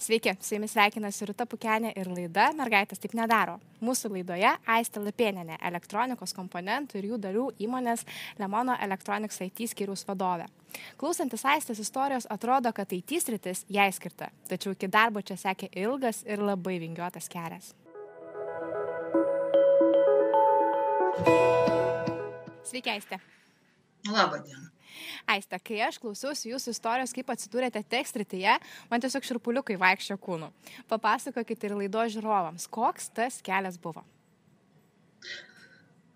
Sveiki, su jumis sveikinasi Rūta Pukenė ir laida Mergaitės taip nedaro. Mūsų laidoje Aistė Lapieninė, elektronikos komponentų ir jų dalių įmonės Lemono Electronics IT skyrius vadovė. Klausantis Aistės istorijos atrodo, kad IT sritis jai skirta, tačiau iki darbo čia sekė ilgas ir labai vingiuotas kelias. Sveiki, Aistė. Labą dieną. Aiste, kai aš klausiausi jūsų istorijos, kaip atsidūrėte tekstrityje, man tiesiog širpuliukai vaikščio kūnu. Papasakokite ir laido žiūrovams, koks tas kelias buvo.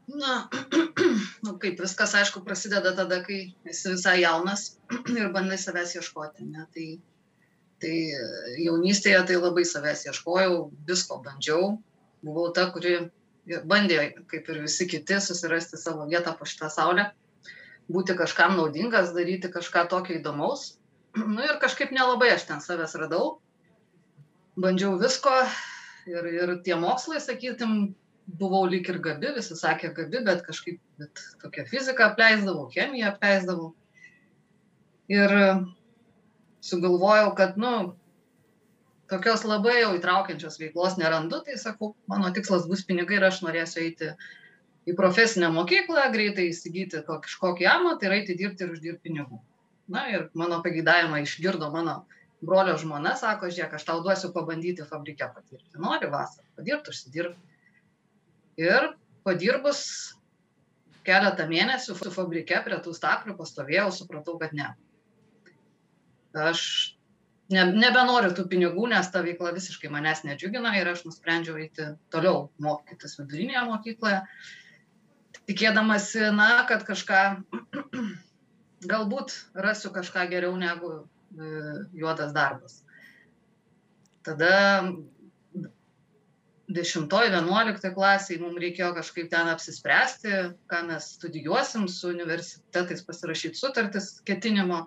Na, nu, kaip viskas, aišku, prasideda tada, kai esi visai jaunas ir bandai savęs ieškoti. Ne? Tai, tai jaunystėje tai labai savęs ieškojau, visko bandžiau. Buvau ta, kuri bandė, kaip ir visi kiti, susirasti savo vietą po šitą saulę būti kažkam naudingas, daryti kažką tokio įdomaus. Nu ir kažkaip nelabai aš ten savęs radau. Bandžiau visko ir, ir tie mokslai, sakytum, buvau lyg ir gabi, visi sakė gabi, bet kažkaip bet tokią fiziką apleisdavau, chemiją apleisdavau. Ir sugalvojau, kad, nu, tokios labai jau įtraukiančios veiklos nerandu, tai sakau, mano tikslas bus pinigai ir aš norėsiu eiti į profesinę mokyklą, greitai įsigyti kažkokį amatą ir eiti dirbti ir uždirbti pinigų. Na ir mano pagėdavimą išgirdo mano brolio žmona, sako, žiūrėk, aš tau duosiu pabandyti fabrike patirti. Nori vasarą, padirbti, užsidirbti. Ir padirbus keletą mėnesių su fabrike prie tų staklių pastovėjau, supratau, kad ne. Aš ne, nebenoriu tų pinigų, nes ta veikla visiškai manęs nedžiugina ir aš nusprendžiau eiti toliau mokytis vidurinėje mokykloje tikėdamasi, na, kad kažką, galbūt rasiu kažką geriau negu e, juodas darbas. Tada 10-11 klasiai mums reikėjo kažkaip ten apsispręsti, ką mes studijuosim su universitetais, pasirašyti sutartis ketinimo.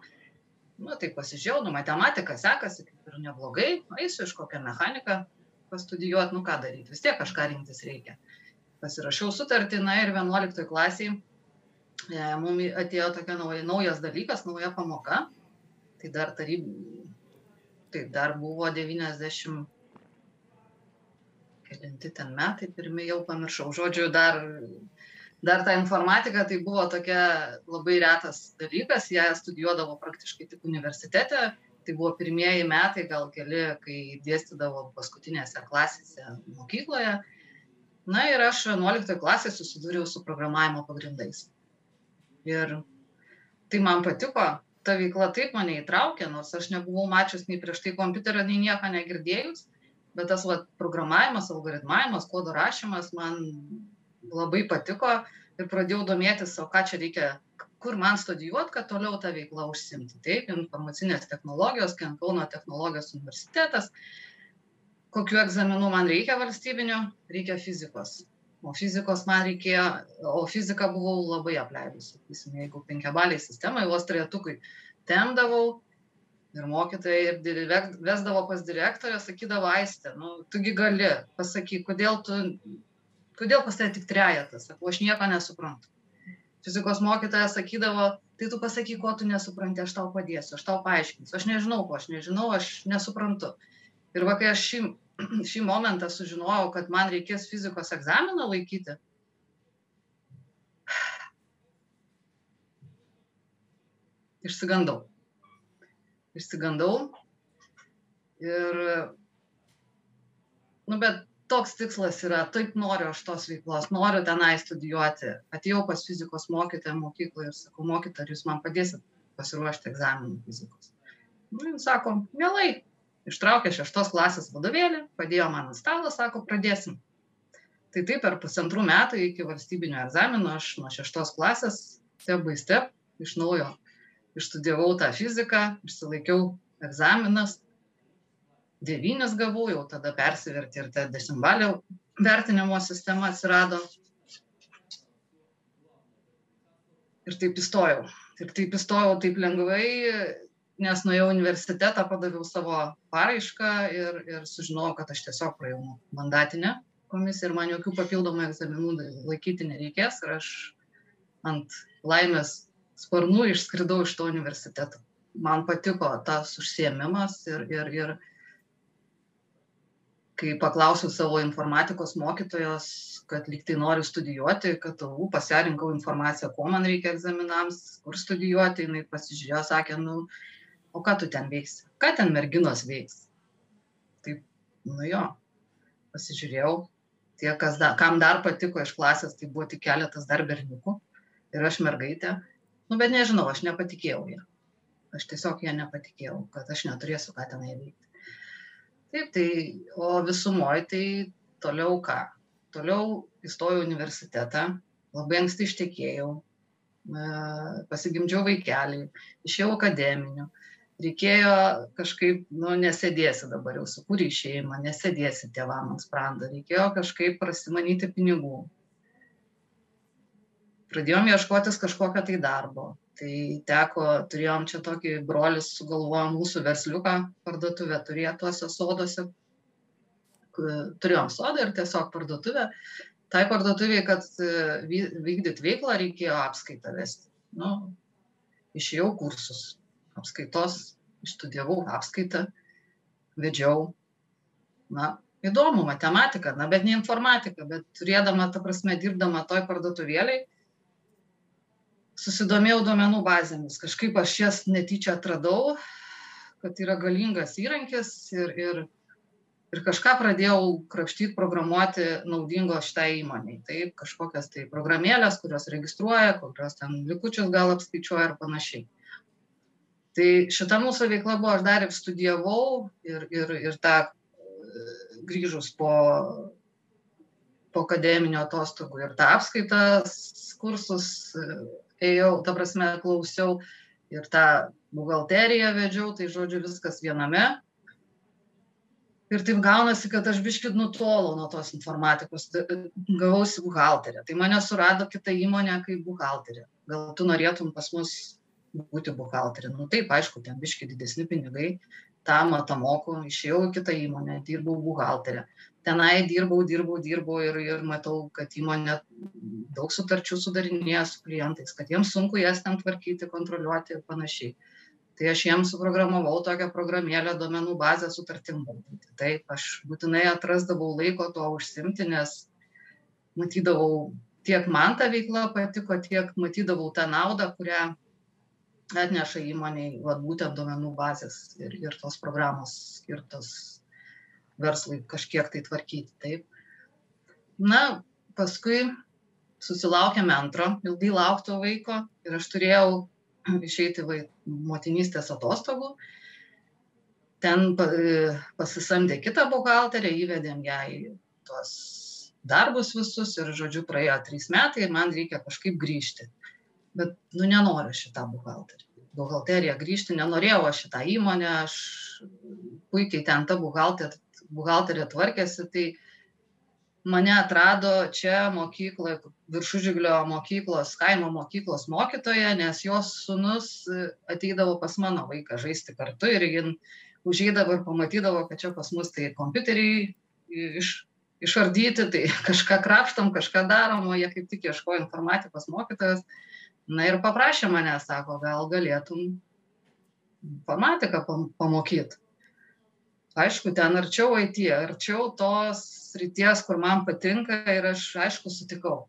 Na, nu, tai pasižiūrėjau, nu, matematika sekasi kaip ir neblogai, eisiu iš kokią mechaniką pastudijuoti, nu ką daryti, vis tiek kažką rinktis reikia pasirašiau sutartį, na ir 11 klasiai e, mums atėjo tokia nauja, naujas dalykas, nauja pamoka. Tai dar taryb, tai dar buvo 90, kelinti ten metai, pirmie jau pamiršau. Žodžiu, dar, dar ta informatika tai buvo tokia labai retas dalykas, ją studijuodavo praktiškai tik universitete. Tai buvo pirmieji metai, gal keli, kai dėstydavo paskutinėse klasėse mokykloje na ir aš vienuoliktoj klasėj susidūriau su programavimo pagrindais. Ir tai man patiko ta veikla taip mane įtraukė nors aš nebuvau mačius nei prieš tai kompiuterio nei nieko negirdėjus bet tas vat programavimas algoritmavimas kodo rašymas man labai patiko ir pradėjau domėtis o ką čia reikia kur man studijuot kad toliau ta veikla užsiimti. Taip informacinės technologijos kauno technologijos universitetas kokių egzaminų man reikia valstybinių, reikia fizikos. O fizikos man reikėjo, o fiziką buvau labai apleidus, sakysim, jeigu penkiabaliai sistemai, vos trejetukui temdavau ir mokytojai ir vesdavo pas direktorę, sakydavo, aistė, nu, tugi gali, pasakyk, kodėl tu, kodėl pas tai tik trejetas, sakau, aš nieko nesuprantu. Fizikos mokytoja sakydavo, tai tu pasakyk, ko tu nesupranti, aš tau padėsiu, aš tau paaiškinsiu, aš nežinau, ko aš nežinau, aš nesuprantu. Ir va, kai aš šį šį momentą sužinojau, kad man reikės fizikos egzaminą laikyti, išsigandau. Išsigandau. Ir, nu, bet toks tikslas yra, taip noriu aš tos veiklos, noriu tenai studijuoti. Atėjau pas fizikos mokytoją mokykloje ir sakau, mokytoja, ar jūs man padėsit pasiruošti egzaminų fizikos. Nu, jis sako, mielai, ištraukė šeštos klasės vadovėlį, padėjo man ant stalo, sako, pradėsim. Tai taip per pusantrų metų iki valstybinio egzamino aš nuo šeštos klasės step by step iš naujo išstudijavau tą fiziką, išsilaikiau egzaminas, devynis gavau, jau tada persiverti ir ta dešimtbalio vertinimo sistema atsirado. Ir taip įstojau. Ir taip įstojau taip lengvai, nes nuėjau į universitetą, padaviau savo paraišką ir, ir sužinojau, kad aš tiesiog praėjau mandatinę komisiją ir man jokių papildomų egzaminų laikyti nereikės ir aš ant laimės sparnų išskridau iš to universiteto. Man patiko tas užsiemimas ir, ir, ir kai paklausiau savo informatikos mokytojos, kad lyg tai noriu studijuoti, kad u, pasirinkau informaciją, ko man reikia egzaminams, kur studijuoti, jinai pasižiūrėjo, sakė, nu, o ką tu ten veiksi, ką ten merginos veiks. Taip, nu jo, pasižiūrėjau, tie, da, kam dar patiko iš klasės, tai buvo tik keletas dar berniukų ir aš mergaitė, nu bet nežinau, aš nepatikėjau ją. Aš tiesiog ją nepatikėjau, kad aš neturėsiu ką tenai veikti. Taip, tai, o visumoje tai toliau ką? Toliau įstojau universitetą, labai anksti ištekėjau, pasigimdžiau vaikelį, išėjau akademiniu. Reikėjo kažkaip, nu, nesėdėsi dabar jau, sukūrė šeimą, nesėdėsi tėvam ant sprando, reikėjo kažkaip prasimanyti pinigų. Pradėjom ieškotis kažkokio tai darbo. Tai teko turėjom čia tokį brolis sugalvojom mūsų versliuką parduotuvę turėt tuose soduose turėjom sodą ir tiesiog parduotuvę. Tai parduotuvei kad e, vykdyt veiklą reikėjo apskaitą vesti. Nu išėjau kursus apskaitos išstudijavau apskaitą vedžiau na įdomu matematika na bet ne informatika bet turėdama ta prasme dirbdama toj parduotuvėlėj susidomėjau duomenų bazėmis. Kažkaip aš jas netyčia atradau, kad yra galingas įrankis ir, ir, ir kažką pradėjau krapštyti, programuoti naudingo šitai įmoniai. Taip, kažkokias tai programėlės, kurios registruoja, kurios ten likučius gal apskaičiuoja ir panašiai. Tai šita mūsų veikla buvo, aš dar ir studijavau ir, ir, ir tą grįžus po, po akademinio atostogų ir tą apskaitas kursus ėjau, ta prasme, klausiau ir tą buhalteriją vedžiau, tai žodžiu viskas viename. Ir taip gaunasi, kad aš biškit nutolau nuo tos informatikos, gavausi buhalterę. Tai mane surado kita įmonė kaip buhalterė. Gal tu norėtum pas mus būti buhalterė? Nu taip, aišku, ten biškit didesni pinigai, tą matą moku, išėjau į kitą įmonę, dirbau buhalterę. Tenai dirbau dirbau dirbau ir ir matau kad įmonė daug sutarčių sudarinėja su klientais kad jiems sunku jas ten tvarkyti kontroliuoti ir panašiai. Tai aš jiems suprogramavau tokią programėlę duomenų bazę sutartim valdyti. Taip aš būtinai atrasdavau laiko tuo užsiimti nes matydavau tiek man ta veikla patiko tiek matydavau tą naudą kurią atneša įmonei vat būtent duomenų bazės ir ir tos programos skirtos verslui kažkiek tai tvarkyti. Taip. Na, paskui susilaukėme antro ilgai laukto vaiko ir aš turėjau išeiti vaik, motinystės atostogų. Ten pasisamdė kitą buhalterę, įvedėm ją į tuos darbus visus ir, žodžiu, praėjo trys metai ir man reikia kažkaip grįžti. Bet, nu, nenoriu šitą buhalterį. Buhalteriją grįžti, nenorėjau aš šitą įmonę, aš puikiai ten ta buhalterė tvarkėsi, tai mane atrado čia mokykloje, viršužiglio mokyklos, kaimo mokyklos mokytoja, nes jos sunus ateidavo pas mano vaiką žaisti kartu ir jin užeidavo ir pamatydavo, kad čia pas mus tai kompiuteriai iš, išardyti, tai kažką krapštom, kažką darom, o jie kaip tik ieško informatikos mokytojas. Na ir paprašė mane, sako, gal galėtum informatiką pamokyti aišku ten arčiau it arčiau tos srities kur man patinka ir aš aišku sutikau.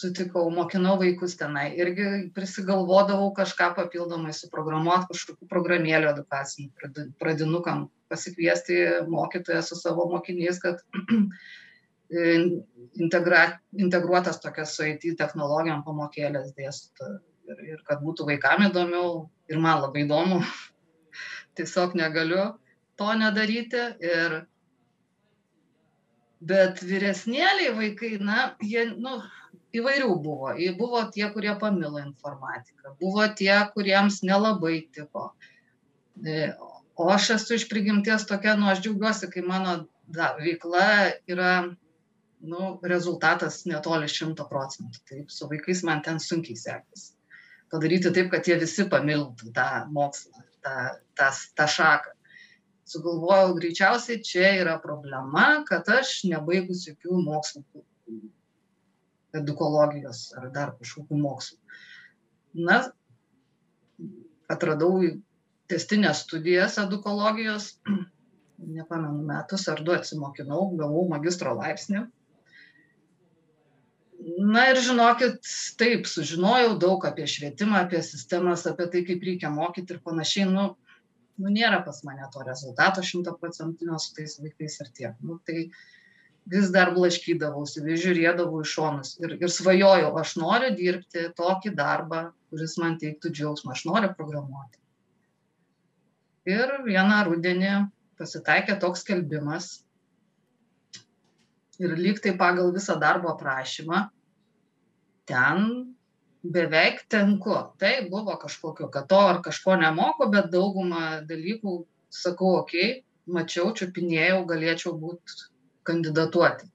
Sutikau mokinau vaikus tenai. Irgi prisigalvodavau kažką papildomai suprogramuot kažkokių programėlių edukacinių pradinukam pasikviesti mokytoją su savo mokiniais kad integra, integruotas tokias su IT technologijom pamokėlės dėstytų ir, ir kad būtų vaikam įdomiau ir man labai įdomu tiesiog negaliu to nedaryti ir bet vyresnėliai vaikai, na, jie, nu, įvairių buvo. Buvo tie, kurie pamilo informatiką, buvo tie, kuriems nelabai tiko. E, o aš esu iš prigimties tokia, nu, aš džiaugiuosi, kai mano da, veikla yra, nu, rezultatas netoli šimto procentų. Taip, su vaikais man ten sunkiai sekasi. Padaryti taip, kad jie visi pamiltų tą mokslą tą, tą, tą šaką. Sugalvojau, greičiausiai čia yra problema, kad aš nebaigus jokių mokslų, edukologijos ar dar kažkokių mokslų. Na, atradau testinės studijas edukologijos, nepamenu metus ar du atsimokinau, gavau magistro laipsnį. Na ir žinokit, taip, sužinojau daug apie švietimą, apie sistemas, apie tai, kaip reikia mokyti ir panašiai. Nu, nu nėra pas mane to rezultato šimtaprocentinio su tais vaikais ir tiek. Nu, tai vis dar blaškydavausi, vis žiūrėdavau iš šonus ir, ir svajojau, aš noriu dirbti tokį darbą, kuris man teiktų džiaugsmą, aš noriu programuoti. Ir vieną rudenį pasitaikė toks skelbimas ir lyg tai pagal visą darbo aprašymą ten beveik tenku. Tai buvo kažkokio, kad to ar kažko nemoku, bet daugumą dalykų sakau, okei, okay, mačiau, čiupinėjau, galėčiau būti kandidatuoti.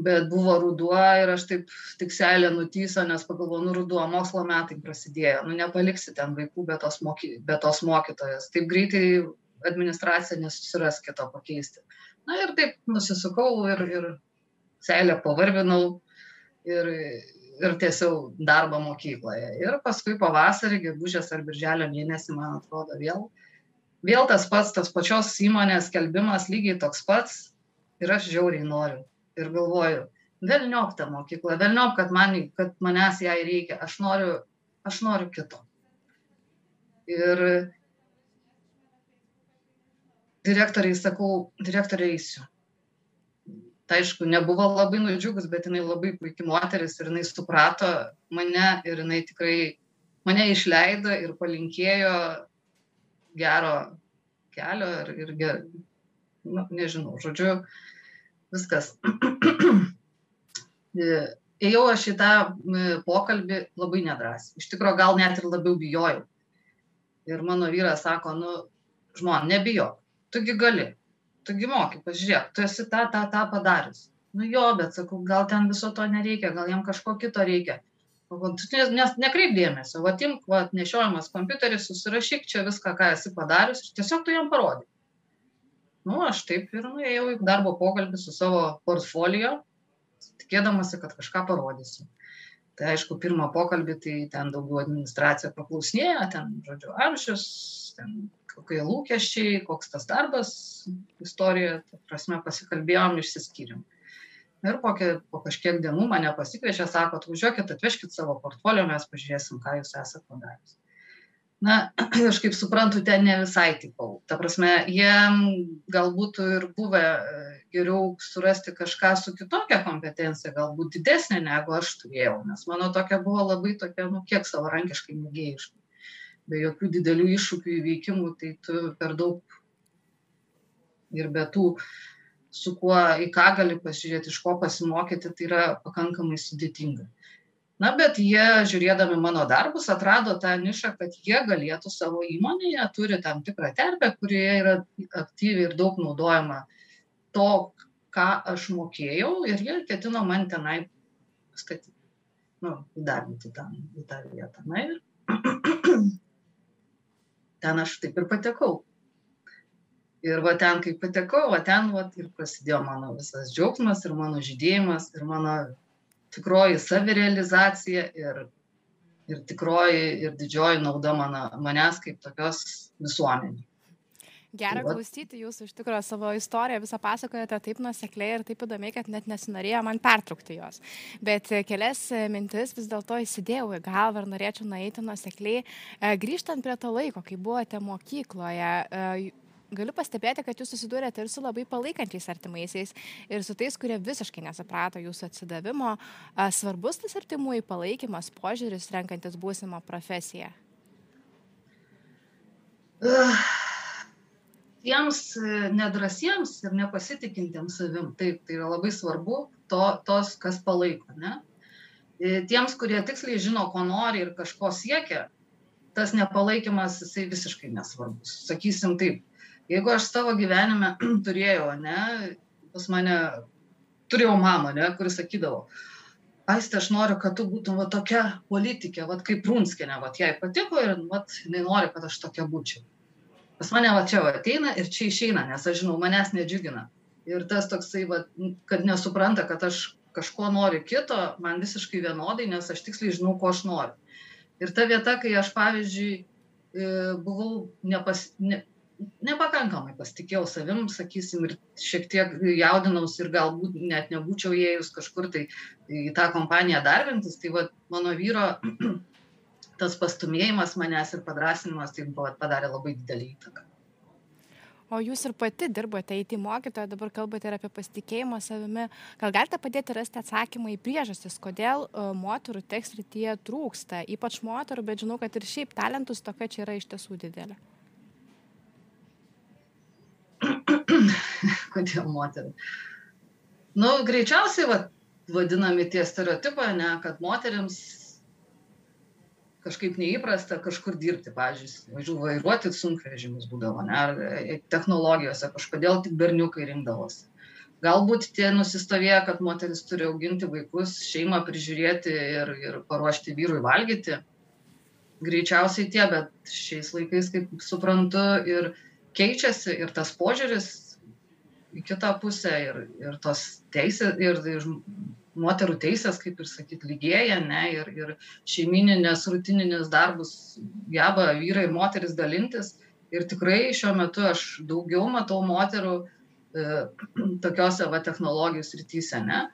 Bet buvo ruduo ir aš taip tik selė nutyso, nes pagalvoju, nu ruduo, mokslo metai prasidėjo, nu nepaliksi ten vaikų be tos, moky, be tos mokytojas. Taip greitai administracija nesusiras kito pakeisti. Na ir taip nusisukau ir, ir seilę pavarvinau ir, ir tiesiau darbą mokykloje. Ir paskui pavasarį, gegužės ar birželio mėnesį, man atrodo, vėl, vėl tas pats, tas pačios įmonės kelbimas lygiai toks pats ir aš žiauriai noriu. Ir galvoju, velniop tą mokyklą, velniop, kad, man, kad manęs jai reikia, aš noriu, aš noriu kito. Ir direktoriai sakau, direktorė eisiu. Tai aišku, nebuvo labai nudžiugus, bet jinai labai puikiai moteris ir jinai suprato mane ir jinai tikrai mane išleido ir palinkėjo gero kelio ir, ir ger, nu, nežinau, žodžiu, viskas. Ėjau aš į tą pokalbį labai nedrasiai. Iš tikrųjų, gal net ir labiau bijojau. Ir mano vyras sako, nu, žmon, nebijok tugi gali, tugi moki, pažiūrėk, tu esi tą, tą, tą padarius. Nu jo, bet sakau, gal ten viso to nereikia, gal jam kažko kito reikia. Nes, nes nekreip dėmesio, va imk, va nešiojamas kompiuteris, susirašyk čia viską, ką esi padarius ir tiesiog tu jam parodai. Nu, aš taip ir nuėjau į darbo pokalbį su savo portfolio, tikėdamasi, kad kažką parodysiu. Tai aišku, pirmą pokalbį, tai ten daugiau administracija paklausinėjo, ten, žodžiu, amžius, ten kokie lūkesčiai, koks tas darbas istorijoje, ta prasme pasikalbėjom, išsiskyrėm. Ir po, po kažkiek dienų mane pasikviečia, sako, atvažiuokit, atvežkit savo portfolio, mes pažiūrėsim, ką jūs esate padaręs. Na, aš kaip suprantu, ten ne visai tipau. Ta prasme, jie galbūt ir buvę geriau surasti kažką su kitokia kompetencija, galbūt didesnė negu aš turėjau, nes mano tokia buvo labai tokia, nu, kiek savarankiškai mėgėjiška be jokių didelių iššūkių įveikimų, tai tu per daug ir be tų, su kuo į ką gali pasižiūrėti, iš ko pasimokyti, tai yra pakankamai sudėtinga. Na, bet jie, žiūrėdami mano darbus, atrado tą nišą, kad jie galėtų savo įmonėje, turi tam tikrą terpę, kurioje yra aktyviai ir daug naudojama to, ką aš mokėjau ir jie ketino man tenai statyti, nu, įdarbinti tam, į tą vietą. Na ir ten aš taip ir patekau. Ir va ten, kai patekau, va ten va, ir prasidėjo mano visas džiaugsmas ir mano žydėjimas ir mano tikroji savirealizacija ir, ir tikroji ir didžioji nauda mano, manęs kaip tokios visuomenės. Gera klausyti jūsų iš tikrųjų savo istoriją, visą pasakojate taip nusekliai ir taip įdomiai, kad net nesinorėjo man pertraukti jos. Bet e, kelias e, mintis vis dėlto įsidėjau į galvą ir norėčiau nueiti nusekliai. E, grįžtant prie to laiko, kai buvote mokykloje, galiu pastebėti, kad jūs susidūrėte ir su labai palaikančiais artimaisiais, ir su tais, kurie visiškai nesuprato jūsų atsidavimo. Svarbus tas artimųjų palaikymas, požiūris renkantis būsimą profesiją. Uh tiems e, nedrasiems ir nepasitikintiems savim, taip, tai yra labai svarbu, to, tos, kas palaiko, ne? E, tiems, kurie tiksliai žino, ko nori ir kažko siekia, tas nepalaikymas, jisai visiškai nesvarbus. Sakysim taip, jeigu aš savo gyvenime turėjau, ne, pas mane, turėjau mamą, ne, kuris sakydavo, Aistė, aš noriu, kad tu būtum va tokia politikė, va kaip Runskinė, va jai patiko ir va jinai nori, kad aš tokia būčiau pas mane va čia va ateina ir čia išeina, nes aš žinau, manęs nedžiugina. Ir tas toksai, va, kad nesupranta, kad aš kažko noriu kito, man visiškai vienodai, nes aš tiksliai žinau, ko aš noriu. Ir ta vieta, kai aš, pavyzdžiui, e, buvau nepas, ne, nepakankamai pasitikėjau savim, sakysim, ir šiek tiek jaudinausi ir galbūt net nebūčiau įėjus kažkur tai į tą kompaniją darbintis, tai va, mano vyro tas pastumėjimas manęs ir padrasinimas tai buvo, padarė labai didelį įtaką. O jūs ir pati dirbote IT mokytoja, dabar kalbate ir apie pasitikėjimą savimi. Gal galite padėti rasti atsakymą į priežastis, kodėl uh, moterų tekstrityje trūksta, ypač moterų, bet žinau, kad ir šiaip talentų stoka čia yra iš tiesų didelė. kodėl moterų. Nu, greičiausiai, va, vadinami tie stereotipai, ne, kad moteriams kažkaip neįprasta kažkur dirbti, pavyzdžiui, vairuoti sunkvežimus būdavo, ne, ar e, technologijose kažkodėl tik berniukai rinkdavosi. Galbūt tie nusistovėjo, kad moteris turi auginti vaikus, šeimą prižiūrėti ir, ir paruošti vyrui valgyti. Greičiausiai tie, bet šiais laikais, kaip suprantu, ir keičiasi ir tas požiūris į kitą pusę ir, ir tos teisės, ir, ir moterų teisės, kaip ir sakyt, lygėja, ne, ir, ir šeimininės, rutininės darbus geba vyrai ir moteris dalintis. Ir tikrai šiuo metu aš daugiau matau moterų e, tokiuose va technologijų srityse, ne.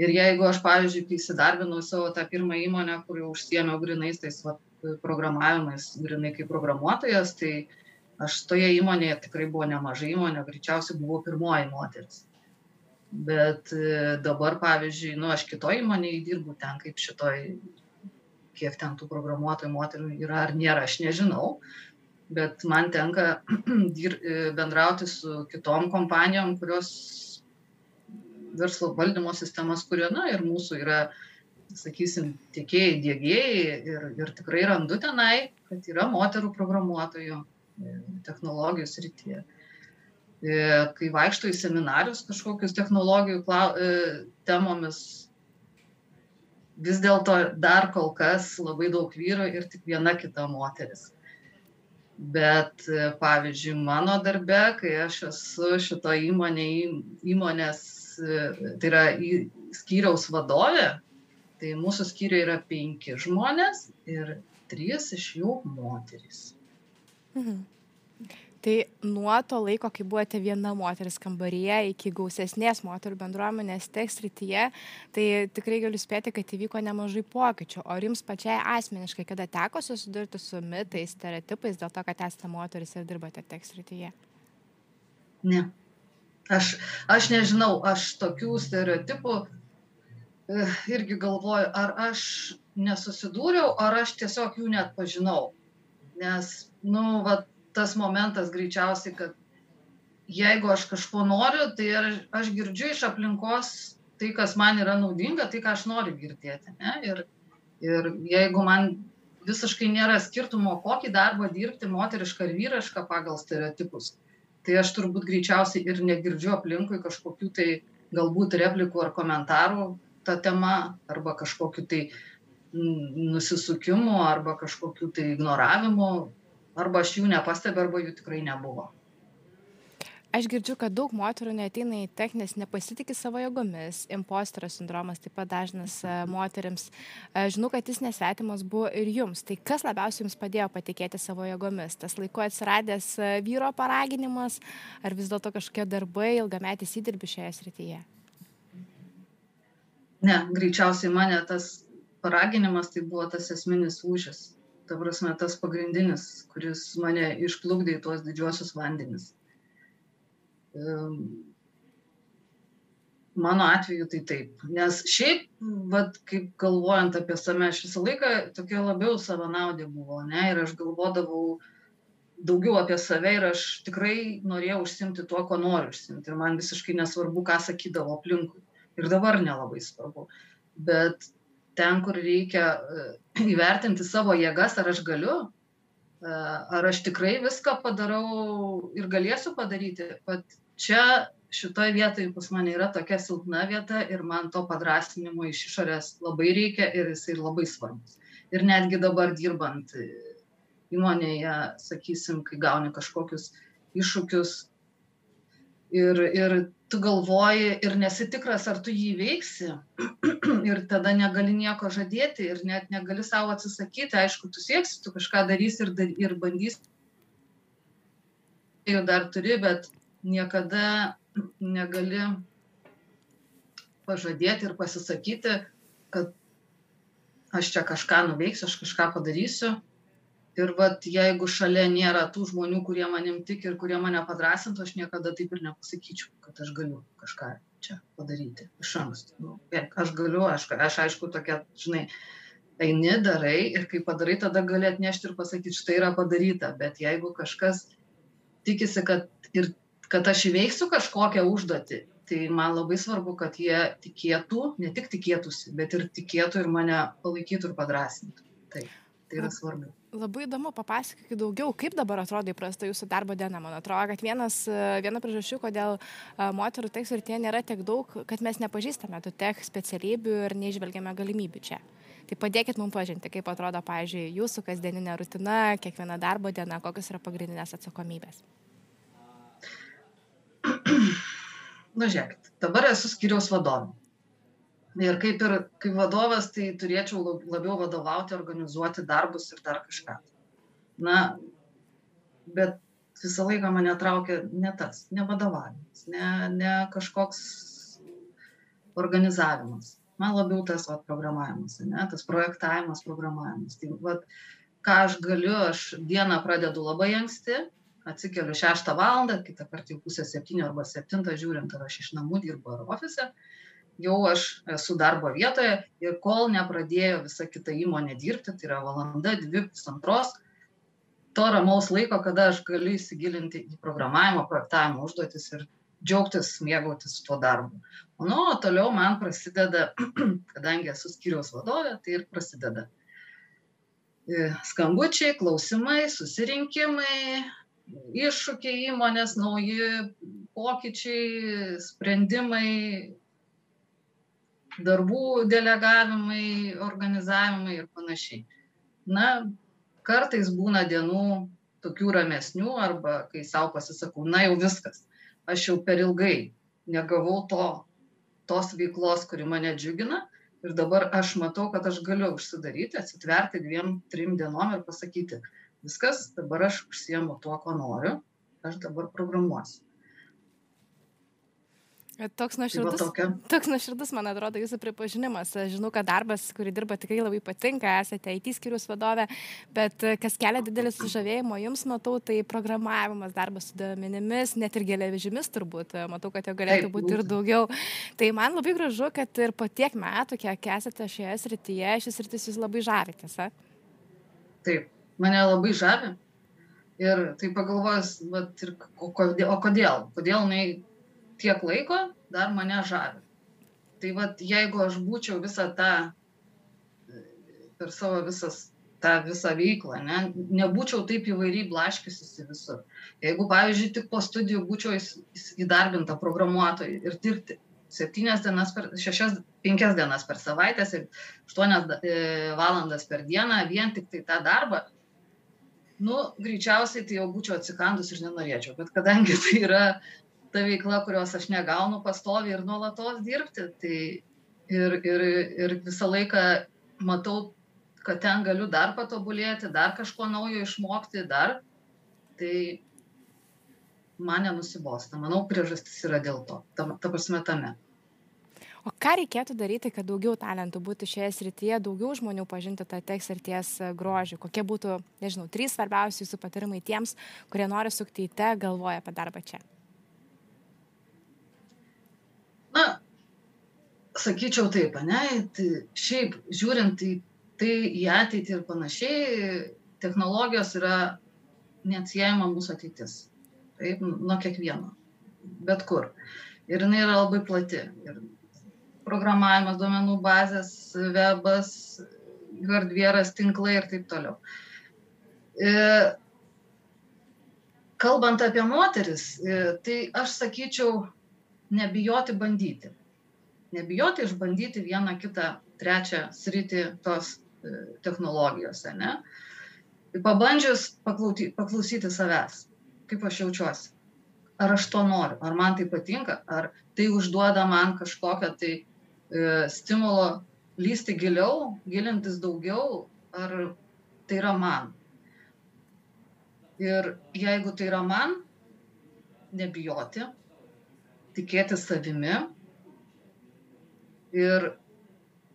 Ir jeigu aš, pavyzdžiui, kai įsidarbinau savo tą pirmą įmonę, kur jau užsiemiau grinais tais va, programavimais, grinai kaip programuotojas, tai aš toje įmonėje tikrai buvo nemažai įmonė, greičiausiai buvau pirmoji moteris. Bet e, dabar, pavyzdžiui, nu, aš kitoje įmonėje dirbu ten kaip šitoj, kiek ten tų programuotojų moterų yra ar nėra, aš nežinau. Bet man tenka dir, e, bendrauti su kitom kompanijom, kurios verslo valdymo sistemas kuria, na ir mūsų yra, sakysim, tiekėjai, dėgėjai ir, ir tikrai randu tenai, kad yra moterų programuotojų technologijų srityje. E, kai vaikšto į seminarius kažkokius technologijų e, temomis, vis dėlto dar kol kas labai daug vyrų ir tik viena kita moteris. Bet e, pavyzdžiui, mano darbe, kai aš esu šito įmonė, įmonės, tai yra skyriaus vadovė, tai mūsų skyriuje yra penki žmonės ir trys iš jų moterys. Mhm. Tai nuo to laiko, kai buvote viena moteris kambaryje, iki gausesnės moterų bendruomenės tekst rytyje, tai tikrai galiu spėti, kad įvyko nemažai pokyčių. O jums pačiai asmeniškai, kada teko susidurti su mitais, stereotipais dėl to, kad esate moteris ir dirbate tekst rytyje? Ne. Aš, aš nežinau, aš tokių stereotipų e, irgi galvoju, ar aš nesusidūriau, ar aš tiesiog jų net pažinau nes nu vat tas momentas greičiausiai kad jeigu aš kažko noriu tai ar aš girdžiu iš aplinkos tai kas man yra naudinga tai ką aš noriu girdėti ne? Ir ir jeigu man visiškai nėra skirtumo kokį darbą dirbti moterišką ar vyrišką pagal stereotipus tai aš turbūt greičiausiai ir negirdžiu aplinkui kažkokių tai galbūt replikų ar komentarų ta tema arba kažkokių tai nusisukimų arba kažkokių tai ignoravimų, arba aš jų nepastebiu, arba jų tikrai nebuvo. Aš girdžiu, kad daug moterų neteina į techninės, nepasitikė savo jėgomis, imposterio sindromas taip pat dažnas e, moteriams. E, žinau, kad jis nesvetimas buvo ir jums. Tai kas labiausiai jums padėjo patikėti savo jėgomis? Tas laiko atsiradęs e, vyro paraginimas, ar vis dėlto kažkokie darbai, ilgametis įdirbis šioje srityje? Ne, greičiausiai mane tas paraginimas tai buvo tas esminis lūžis. Ta prasme, tas pagrindinis, kuris mane išplukdė į tuos didžiuosius vandenis. Mano atveju tai taip. Nes šiaip, vat, kaip galvojant apie save, aš visą laiką tokia labiau savanaudė buvo, ne, ir aš galvodavau daugiau apie save ir aš tikrai norėjau užsimti tuo, ko noriu užsimti. Ir man visiškai nesvarbu, ką sakydavo aplinkui. Ir dabar nelabai svarbu. Bet ten, kur reikia e, įvertinti savo jėgas, ar aš galiu, e, ar aš tikrai viską padarau ir galėsiu padaryti. Pat čia šitoje vietoje pas mane yra tokia silpna vieta ir man to padrasinimo iš išorės labai reikia ir jisai labai svarbus. Ir netgi dabar dirbant įmonėje, sakysim, kai gauni kažkokius iššūkius ir, ir tu galvoji ir nesi tikras, ar tu jį veiksi ir tada negali nieko žadėti ir net negali savo atsisakyti, aišku, tu sieksi, tu kažką darysi ir, ir bandysi. Idėjų dar turi, bet niekada negali pažadėti ir pasisakyti, kad aš čia kažką nuveiksiu, aš kažką padarysiu. Ir vat, jeigu šalia nėra tų žmonių, kurie manim tik ir kurie mane padrasintų, aš niekada taip ir nepasakyčiau, kad aš galiu kažką čia padaryti iš anksto. Nu, aš galiu, aš, aš aišku, tokia, žinai, eini, darai ir kai padarai, tada gali atnešti ir pasakyti, štai yra padaryta. Bet jeigu kažkas tikisi, kad, ir, kad aš įveiksiu kažkokią užduotį tai man labai svarbu kad jie tikėtų ne tik tikėtųsi bet ir tikėtų ir mane palaikytų ir padrąsintų taip tai yra svarbu Labai įdomu, papasakokit daugiau, kaip dabar atrodo įprasta jūsų darbo diena. Man atrodo, kad vienas, viena priežasčių, kodėl moterų teks ir tie nėra tiek daug, kad mes nepažįstame tų tech specialybių ir neižvelgiame galimybių čia. Tai padėkit mums pažinti, kaip atrodo, pavyzdžiui, jūsų kasdieninė rutina, kiekviena darbo diena, kokios yra pagrindinės atsakomybės. nu žiūrėkit, dabar esu skiriaus vadovė. Ir kaip ir kaip vadovas, tai turėčiau labiau vadovauti, organizuoti darbus ir dar kažką. Na, bet visą laiką mane traukia ne tas, ne vadovavimas, ne, ne kažkoks organizavimas. Man labiau tas vat, programavimas, ne, tas projektavimas, programavimas. Tai vat, ką aš galiu, aš dieną pradedu labai anksti, atsikeliu šeštą valandą, kitą kartą jau pusę septynių arba septintą žiūrint, ar aš iš namų dirbu ar ofise, jau aš esu darbo vietoje ir kol nepradėjo visa kita įmonė dirbti, tai yra valanda, dvi, pusantros, to ramaus laiko, kada aš galiu įsigilinti į programavimo, projektavimo užduotis ir džiaugtis, mėgautis tuo darbu. O nu, toliau man prasideda, kadangi esu skyriaus vadovė, tai ir prasideda e, skambučiai, klausimai, susirinkimai, iššūkiai įmonės, nauji pokyčiai, sprendimai, darbų delegavimai, organizavimai ir panašiai. Na, kartais būna dienų tokių ramesnių arba kai savo pasisakau, na jau viskas, aš jau per ilgai negavau to, tos veiklos, kuri mane džiugina ir dabar aš matau, kad aš galiu užsidaryti, atsitverti dviem, trim dienom ir pasakyti, viskas, dabar aš užsiemu tuo, ko noriu, aš dabar programuosiu. Toks nuoširdus, tai toks nuoširdus, man atrodo, jūsų pripažinimas. Žinau, kad darbas, kurį dirba, tikrai labai patinka, esate IT skirius vadovė, bet kas kelia didelį sužavėjimo jums, matau, tai programavimas, darbas su duomenimis, net ir geležimis turbūt, matau, kad jo galėtų būti ir daugiau. Tai man labai gražu, kad ir po tiek metų, kiek esate šioje srityje, šis sritis jūs labai žavitės. Taip, mane labai žavi. Ir tai pagalvojus, vat, ir, o, kodėl, o kodėl? Kodėl jinai tiek laiko dar mane žavi. Tai vat, jeigu aš būčiau visą tą, per savo visas, tą visą veiklą, ne, nebūčiau taip įvairiai blaškiusi visur. Jeigu, pavyzdžiui, tik po studijų būčiau įdarbinta programuotojai ir dirbti septynias dienas per, šešias, penkias dienas per savaitę, aštuonias e, valandas per dieną, vien tik tai tą darbą, nu greičiausiai tai jau būčiau atsikandus ir nenorėčiau bet kadangi tai yra ta veikla kurios aš negaunu pastoviai ir nuolatos dirbti. Tai ir ir ir visą laiką matau kad ten galiu dar patobulėti dar kažko naujo išmokti dar. Tai man nenusibosta. Manau priežastis yra dėl to. Ta, ta prasme tame. O ką reikėtų daryti kad daugiau talentų būtų šioje srityje daugiau žmonių pažintų tą tech srities e, grožį kokie būtų nežinau trys svarbiausi jūsų patarimai tiems kurie nori sukti į tech galvoja apie darbą čia na sakyčiau taip ane tai šiaip žiūrint į tai į ateitį ir panašiai technologijos yra neatsiejama mūsų ateitis taip nuo kiekvieno bet kur ir jinai yra labai plati ir programavimas, duomenų bazės, webas, hardvieras, tinklai ir taip toliau. E, kalbant apie moteris, e, tai aš sakyčiau, nebijoti bandyti. Nebijoti išbandyti vieną kitą trečią sritį tos e, technologijose. Ne? Pabandžius paklauty, paklausyti savęs, kaip aš jaučiuosi. Ar aš to noriu, ar man tai patinka, ar tai užduoda man kažkokią tai E, stimulo lysti giliau, gilintis daugiau, ar tai yra man. Ir jeigu tai yra man, nebijoti, tikėti savimi ir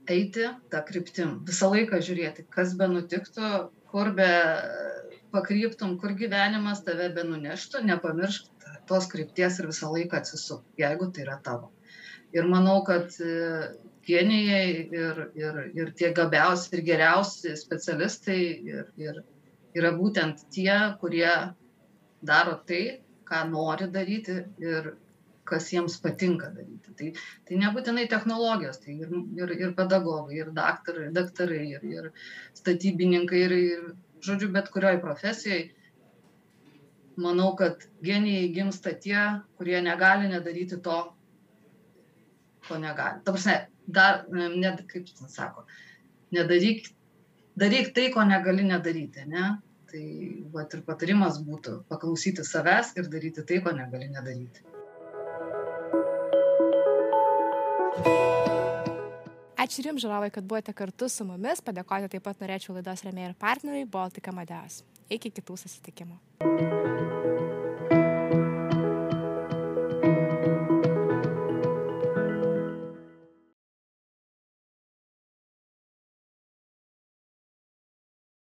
eiti tą kryptim. Visą laiką žiūrėti, kas be nutiktų, kur be pakryptum, kur gyvenimas tave be nuneštų, nepamiršk tos krypties ir visą laiką atsisuk, jeigu tai yra tavo. Ir manau, kad e, genijai ir, ir, ir tie gabiausi ir geriausi specialistai ir, ir yra būtent tie, kurie daro tai, ką nori daryti ir kas jiems patinka daryti. Tai, tai nebūtinai technologijos, tai ir, ir, ir pedagogai, ir daktarai, daktarai ir, ir statybininkai, ir, ir, žodžiu, bet kurioj profesijai. Manau, kad genijai gimsta tie, kurie negali nedaryti to, ko negali. Ta prasme, dar, net kaip jis sako, nedaryk, daryk tai, ko negali nedaryti, ne? Tai vat, ir patarimas būtų paklausyti savęs ir daryti tai, ko negali nedaryti. Ačiū Jums, žiūrovai, kad buvote kartu su mumis. Padėkoti taip pat norėčiau laidos remėjai ir partneriai Baltika Madeas. Iki kitų susitikimų.